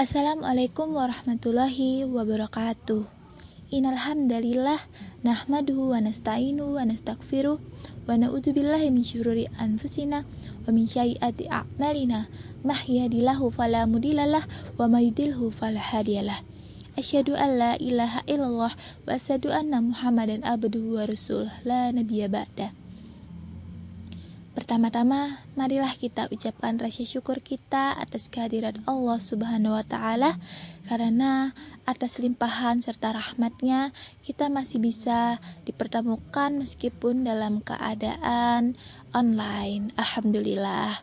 Assalamualaikum warahmatullahi wabarakatuh. Innal hamdalillah nahmaduhu wa nasta'inu wa nastaghfiruh wa na'udzu billahi min syururi anfusina wa min sayyiati a'malina. Mahyadillahu fala mudhillalah wa may yudlilhu fala hadiyalah. Asyhadu an la ilaha illallah wa asyhadu anna Muhammadan abduhu wa rasul la nabiyya ba'da. Pertama-tama, marilah kita ucapkan rasa syukur kita atas kehadiran Allah Subhanahu wa taala karena atas limpahan serta rahmatnya kita masih bisa dipertemukan meskipun dalam keadaan online. Alhamdulillah.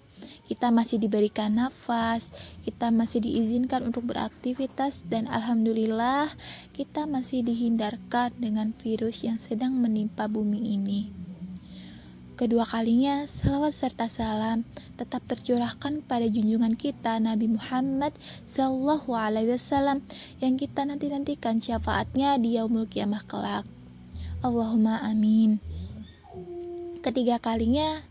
Kita masih diberikan nafas, kita masih diizinkan untuk beraktivitas dan alhamdulillah kita masih dihindarkan dengan virus yang sedang menimpa bumi ini. Kedua kalinya, salawat serta salam tetap tercurahkan pada junjungan kita Nabi Muhammad Sallallahu Alaihi Wasallam yang kita nanti nantikan syafaatnya di yaumul kiamah kelak. Allahumma amin. Ketiga kalinya,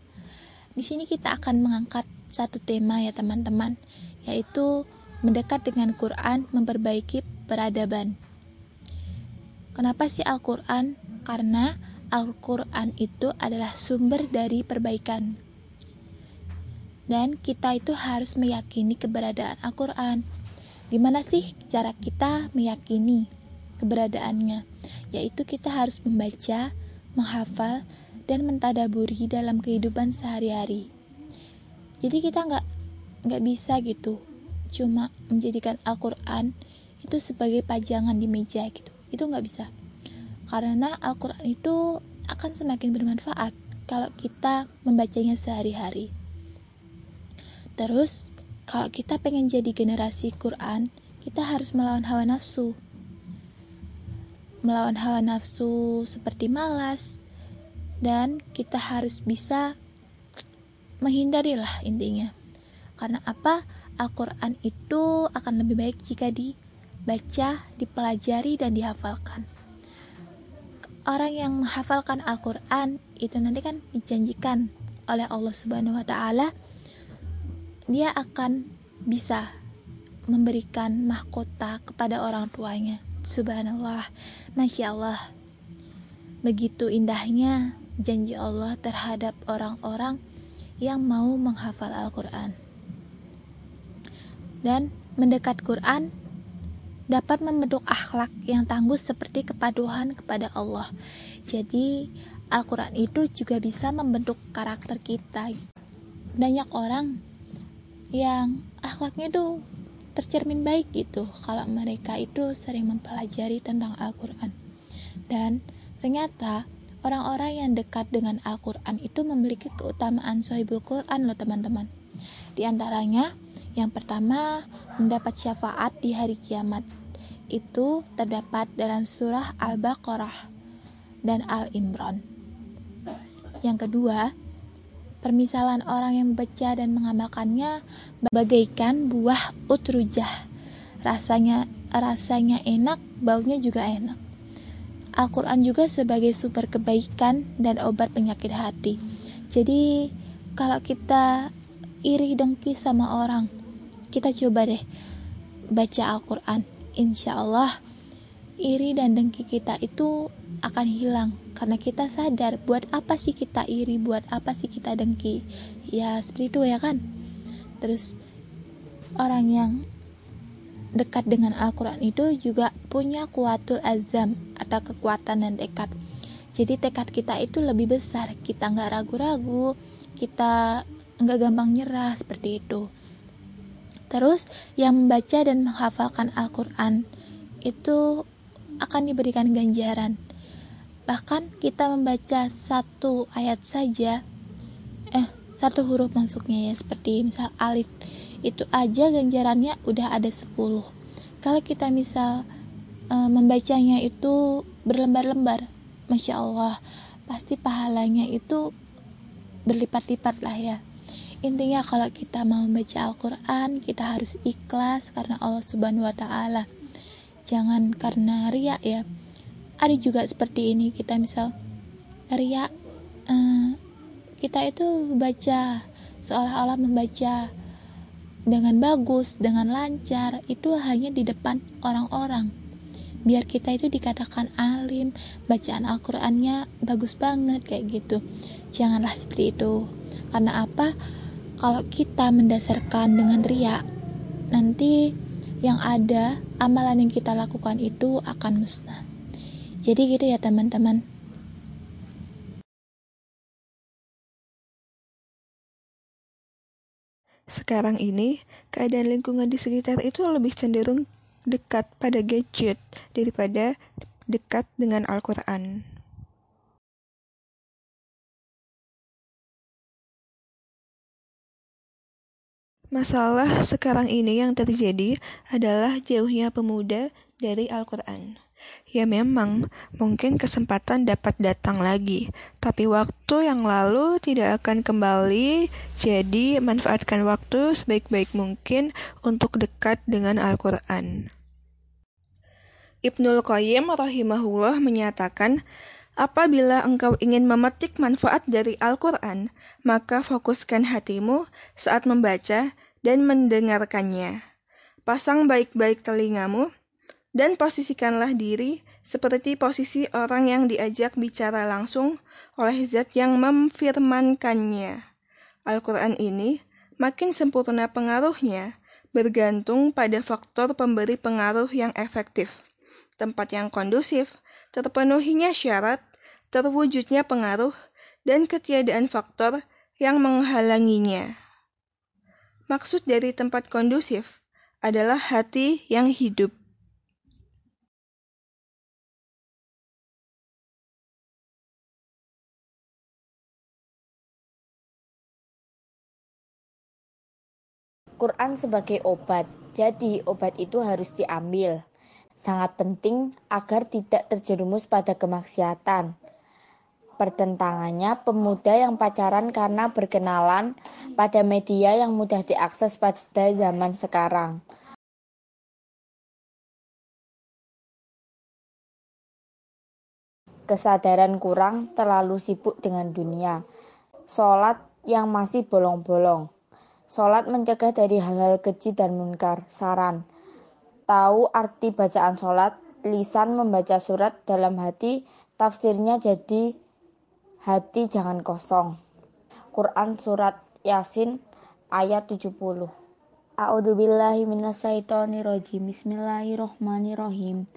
di sini kita akan mengangkat satu tema ya teman-teman, yaitu mendekat dengan Quran memperbaiki peradaban. Kenapa sih Al-Quran? Karena Al-Quran itu adalah sumber dari perbaikan. Dan kita itu harus meyakini keberadaan Al-Quran. Gimana sih cara kita meyakini keberadaannya? Yaitu kita harus membaca, menghafal, dan mentadaburi dalam kehidupan sehari-hari. Jadi kita nggak nggak bisa gitu, cuma menjadikan Al-Quran itu sebagai pajangan di meja gitu. Itu nggak bisa karena Al-Quran itu akan semakin bermanfaat kalau kita membacanya sehari-hari. Terus, kalau kita pengen jadi generasi Quran, kita harus melawan hawa nafsu. Melawan hawa nafsu seperti malas, dan kita harus bisa menghindarilah intinya. Karena apa? Al-Quran itu akan lebih baik jika dibaca, dipelajari, dan dihafalkan orang yang menghafalkan Al-Quran itu nanti kan dijanjikan oleh Allah Subhanahu wa Ta'ala, dia akan bisa memberikan mahkota kepada orang tuanya. Subhanallah, masya Allah, begitu indahnya janji Allah terhadap orang-orang yang mau menghafal Al-Quran dan mendekat Quran dapat membentuk akhlak yang tangguh seperti kepatuhan kepada Allah. Jadi, Al-Quran itu juga bisa membentuk karakter kita. Banyak orang yang akhlaknya itu tercermin baik gitu kalau mereka itu sering mempelajari tentang Al-Quran. Dan ternyata orang-orang yang dekat dengan Al-Quran itu memiliki keutamaan sahibul Quran loh teman-teman. Di antaranya, yang pertama mendapat syafaat di hari kiamat itu terdapat dalam surah Al-Baqarah dan Al-Imran. Yang kedua, permisalan orang yang membaca dan mengamalkannya bagaikan buah utrujah. Rasanya rasanya enak, baunya juga enak. Al-Quran juga sebagai sumber kebaikan dan obat penyakit hati. Jadi, kalau kita iri dengki sama orang, kita coba deh baca Al-Quran. Insya Allah iri dan dengki kita itu akan hilang karena kita sadar buat apa sih kita iri buat apa sih kita dengki. Ya seperti itu ya kan? Terus orang yang dekat dengan Al-Quran itu juga punya kuatul azam atau kekuatan dan tekad. Jadi tekad kita itu lebih besar. Kita nggak ragu-ragu kita nggak gampang nyerah seperti itu Terus yang membaca dan menghafalkan Al-Quran itu akan diberikan ganjaran. Bahkan kita membaca satu ayat saja, eh satu huruf masuknya ya seperti misal alif itu aja ganjarannya udah ada 10 kalau kita misal e, membacanya itu berlembar-lembar Masya Allah pasti pahalanya itu berlipat-lipat lah ya Intinya kalau kita mau membaca Al-Quran Kita harus ikhlas karena Allah subhanahu wa ta'ala Jangan karena riak ya Ada juga seperti ini Kita misal riak uh, Kita itu baca Seolah-olah membaca dengan bagus, dengan lancar, itu hanya di depan orang-orang. Biar kita itu dikatakan alim, bacaan Al-Qur'annya bagus banget kayak gitu. Janganlah seperti itu. Karena apa? Kalau kita mendasarkan dengan riak, nanti yang ada amalan yang kita lakukan itu akan musnah. Jadi gitu ya teman-teman. Sekarang ini, keadaan lingkungan di sekitar itu lebih cenderung dekat pada gadget daripada dekat dengan Al-Quran. Masalah sekarang ini yang terjadi adalah jauhnya pemuda dari Al-Quran. Ya memang, mungkin kesempatan dapat datang lagi, tapi waktu yang lalu tidak akan kembali, jadi manfaatkan waktu sebaik-baik mungkin untuk dekat dengan Al-Quran. Ibnul Qayyim rahimahullah menyatakan, Apabila engkau ingin memetik manfaat dari Al-Quran, maka fokuskan hatimu saat membaca dan mendengarkannya. Pasang baik-baik telingamu dan posisikanlah diri seperti posisi orang yang diajak bicara langsung oleh zat yang memfirmankannya. Al-Quran ini makin sempurna pengaruhnya bergantung pada faktor pemberi pengaruh yang efektif, tempat yang kondusif, terpenuhinya syarat, terwujudnya pengaruh, dan ketiadaan faktor yang menghalanginya. Maksud dari tempat kondusif adalah hati yang hidup. Quran sebagai obat. Jadi, obat itu harus diambil. Sangat penting agar tidak terjerumus pada kemaksiatan. Pertentangannya, pemuda yang pacaran karena berkenalan pada media yang mudah diakses pada zaman sekarang. Kesadaran kurang terlalu sibuk dengan dunia. Sholat yang masih bolong-bolong Sholat mencegah dari hal-hal keji dan munkar. Saran. Tahu arti bacaan sholat, lisan membaca surat dalam hati, tafsirnya jadi hati jangan kosong. Quran Surat Yasin ayat 70 A'udzu billahi minasyaitonirrajim. Bismillahirrahmanirrahim.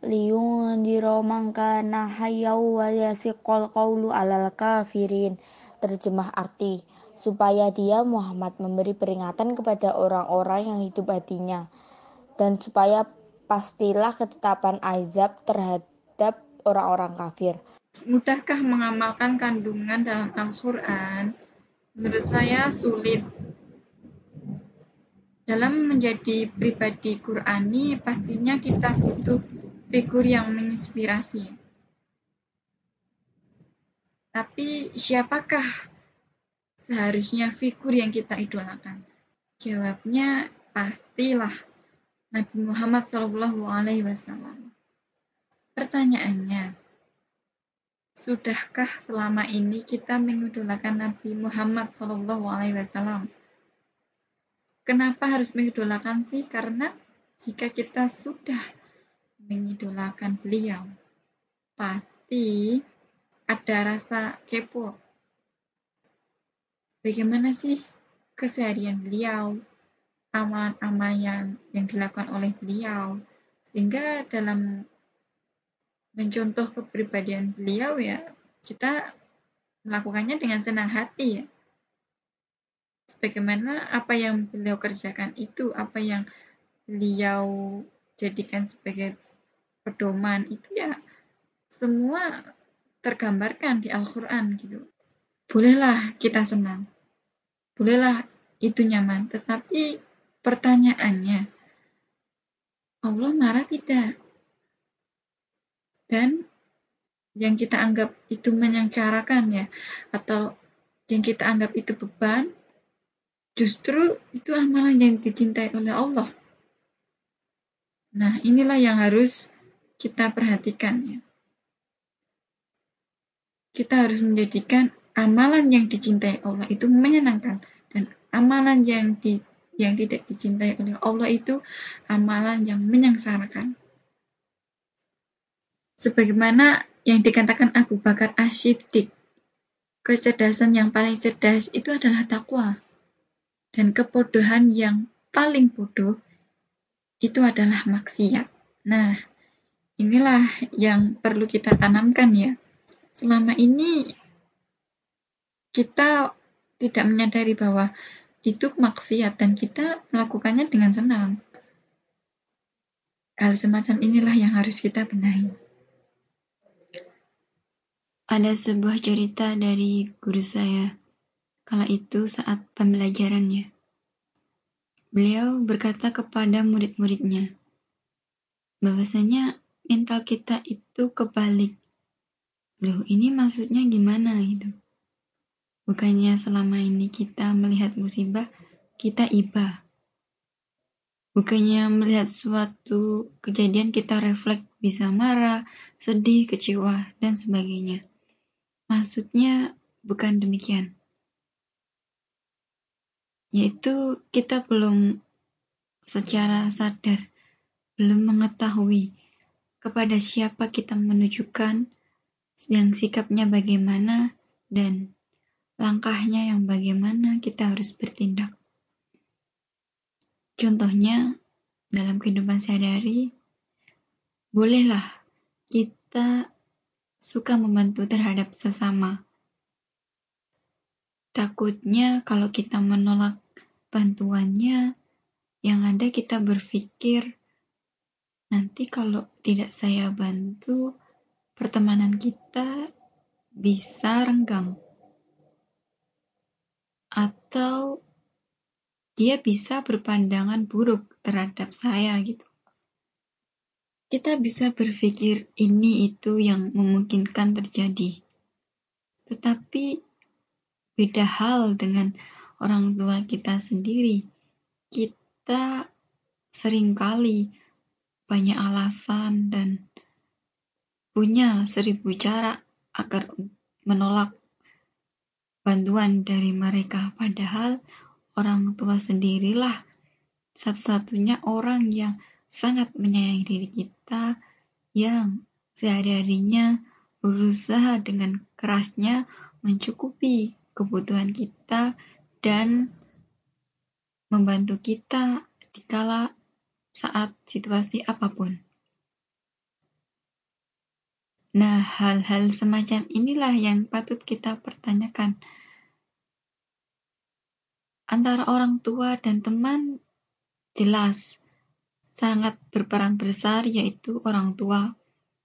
Liyundiro mangkana hayyau wa yasiqal qawlu alal kafirin. Terjemah arti supaya dia Muhammad memberi peringatan kepada orang-orang yang hidup hatinya dan supaya pastilah ketetapan azab terhadap orang-orang kafir. Mudahkah mengamalkan kandungan dalam Al-Quran? Menurut saya sulit. Dalam menjadi pribadi Qurani, pastinya kita butuh figur yang menginspirasi. Tapi siapakah seharusnya figur yang kita idolakan? Jawabnya pastilah Nabi Muhammad Shallallahu Alaihi Wasallam. Pertanyaannya, sudahkah selama ini kita mengidolakan Nabi Muhammad Shallallahu Alaihi Wasallam? Kenapa harus mengidolakan sih? Karena jika kita sudah mengidolakan beliau, pasti ada rasa kepo bagaimana sih keseharian beliau, amalan-amalan yang, yang dilakukan oleh beliau, sehingga dalam mencontoh kepribadian beliau ya kita melakukannya dengan senang hati ya. Sebagaimana apa yang beliau kerjakan itu, apa yang beliau jadikan sebagai pedoman itu ya semua tergambarkan di Al-Quran gitu. Bolehlah kita senang, bolehlah itu nyaman, tetapi pertanyaannya, Allah marah tidak? Dan yang kita anggap itu menyangkarakan ya, atau yang kita anggap itu beban, justru itu amalan yang dicintai oleh Allah. Nah, inilah yang harus kita perhatikan ya. Kita harus menjadikan amalan yang dicintai Allah itu menyenangkan dan amalan yang di, yang tidak dicintai oleh Allah itu amalan yang menyengsarakan. Sebagaimana yang dikatakan Abu Bakar Asyiddiq, kecerdasan yang paling cerdas itu adalah takwa. Dan kebodohan yang paling bodoh itu adalah maksiat. Nah, inilah yang perlu kita tanamkan ya. Selama ini kita tidak menyadari bahwa itu maksiat dan kita melakukannya dengan senang. Hal semacam inilah yang harus kita benahi. Ada sebuah cerita dari guru saya, kala itu saat pembelajarannya. Beliau berkata kepada murid-muridnya, bahwasanya mental kita itu kebalik. Loh, ini maksudnya gimana itu? Bukannya selama ini kita melihat musibah, kita iba. Bukannya melihat suatu kejadian kita refleks bisa marah, sedih, kecewa, dan sebagainya. Maksudnya bukan demikian yaitu kita belum secara sadar, belum mengetahui kepada siapa kita menunjukkan yang sikapnya bagaimana dan langkahnya yang bagaimana kita harus bertindak. Contohnya, dalam kehidupan sehari-hari, bolehlah kita suka membantu terhadap sesama. Takutnya kalau kita menolak bantuannya, yang ada kita berpikir, nanti kalau tidak saya bantu, pertemanan kita bisa renggang. Atau dia bisa berpandangan buruk terhadap saya gitu. Kita bisa berpikir ini itu yang memungkinkan terjadi. Tetapi beda hal dengan orang tua kita sendiri. Kita sering kali banyak alasan dan punya seribu cara agar menolak bantuan dari mereka. Padahal orang tua sendirilah satu-satunya orang yang sangat menyayangi diri kita yang sehari-harinya berusaha dengan kerasnya mencukupi kebutuhan kita dan membantu kita di kala saat situasi apa pun. Nah, hal-hal semacam inilah yang patut kita pertanyakan. Antara orang tua dan teman jelas sangat berperan besar yaitu orang tua.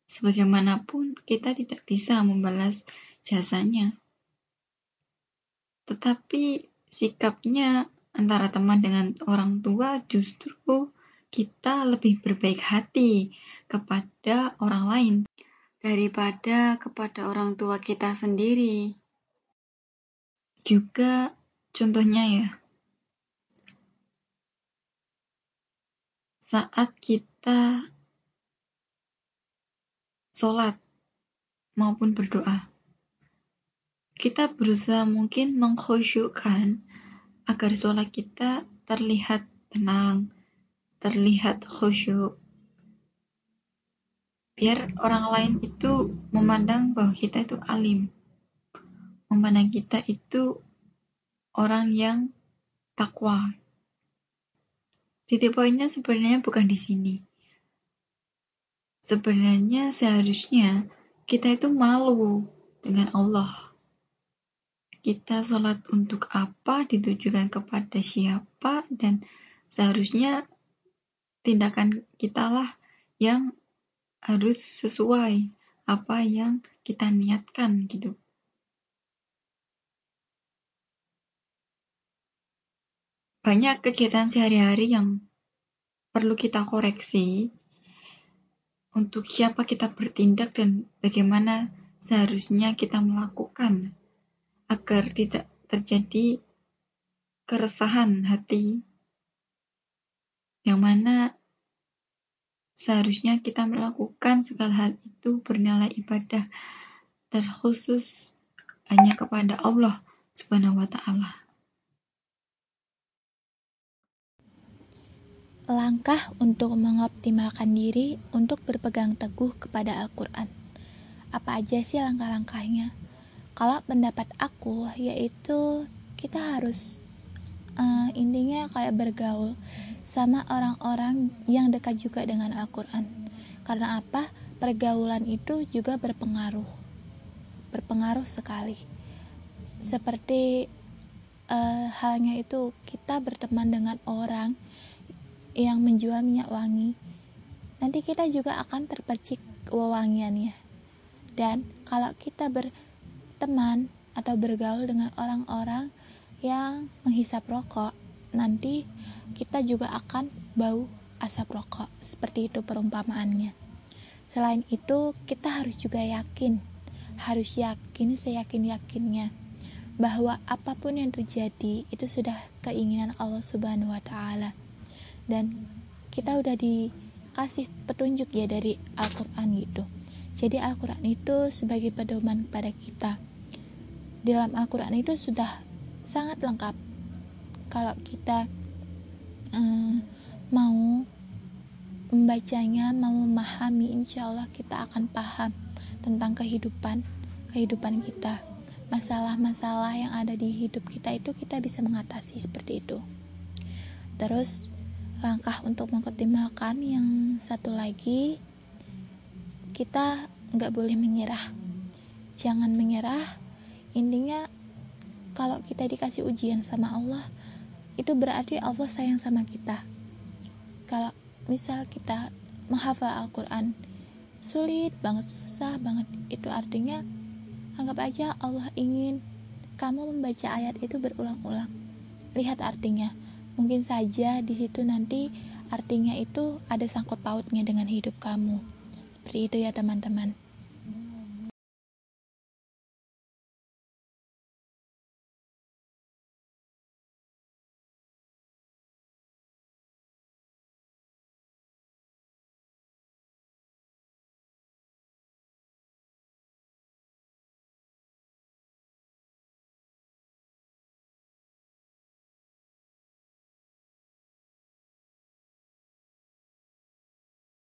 Sebagaimanapun kita tidak bisa membalas jasanya. Tetapi sikapnya antara teman dengan orang tua justru kita lebih berbaik hati kepada orang lain daripada kepada orang tua kita sendiri. Juga contohnya ya, saat kita sholat maupun berdoa, kita berusaha mungkin mengkhusyukkan agar sholat kita terlihat tenang, terlihat khusyuk. Biar orang lain itu memandang bahwa kita itu alim. Memandang kita itu orang yang takwa. Titik poinnya sebenarnya bukan di sini. Sebenarnya seharusnya kita itu malu dengan Allah kita sholat untuk apa, ditujukan kepada siapa, dan seharusnya tindakan kita lah yang harus sesuai apa yang kita niatkan gitu. Banyak kegiatan sehari-hari yang perlu kita koreksi untuk siapa kita bertindak dan bagaimana seharusnya kita melakukan agar tidak terjadi keresahan hati yang mana seharusnya kita melakukan segala hal itu bernilai ibadah terkhusus hanya kepada Allah Subhanahu wa taala. Langkah untuk mengoptimalkan diri untuk berpegang teguh kepada Al-Quran. Apa aja sih langkah-langkahnya? Kalau pendapat aku, yaitu kita harus uh, intinya kayak bergaul sama orang-orang yang dekat juga dengan Al-Quran. Karena apa? Pergaulan itu juga berpengaruh, berpengaruh sekali. Seperti uh, halnya itu kita berteman dengan orang yang menjual minyak wangi, nanti kita juga akan terpercik wewangiannya. Dan kalau kita berteman atau bergaul dengan orang-orang yang menghisap rokok, nanti kita juga akan bau asap rokok. Seperti itu perumpamaannya. Selain itu, kita harus juga yakin, harus yakin seyakin-yakinnya bahwa apa pun yang terjadi itu sudah keinginan Allah Subhanahu wa taala dan kita udah dikasih petunjuk ya dari Al-Quran gitu. Jadi Al-Quran itu sebagai pedoman kepada kita. Dalam Al-Quran itu sudah sangat lengkap. Kalau kita um, mau membacanya mau memahami insya Allah kita akan paham tentang kehidupan kehidupan kita. Masalah-masalah yang ada di hidup kita itu kita bisa mengatasi seperti itu. Terus langkah untuk mengoptimalkan yang satu lagi kita nggak boleh menyerah. Jangan menyerah. Intinya kalau kita dikasih ujian sama Allah itu berarti Allah sayang sama kita. Kalau misal kita menghafal Al-Quran sulit banget susah banget. Itu artinya anggap aja Allah ingin kamu membaca ayat itu berulang-ulang. Lihat artinya Mungkin saja di situ nanti artinya itu ada sangkut pautnya dengan hidup kamu. Seperti itu ya teman-teman.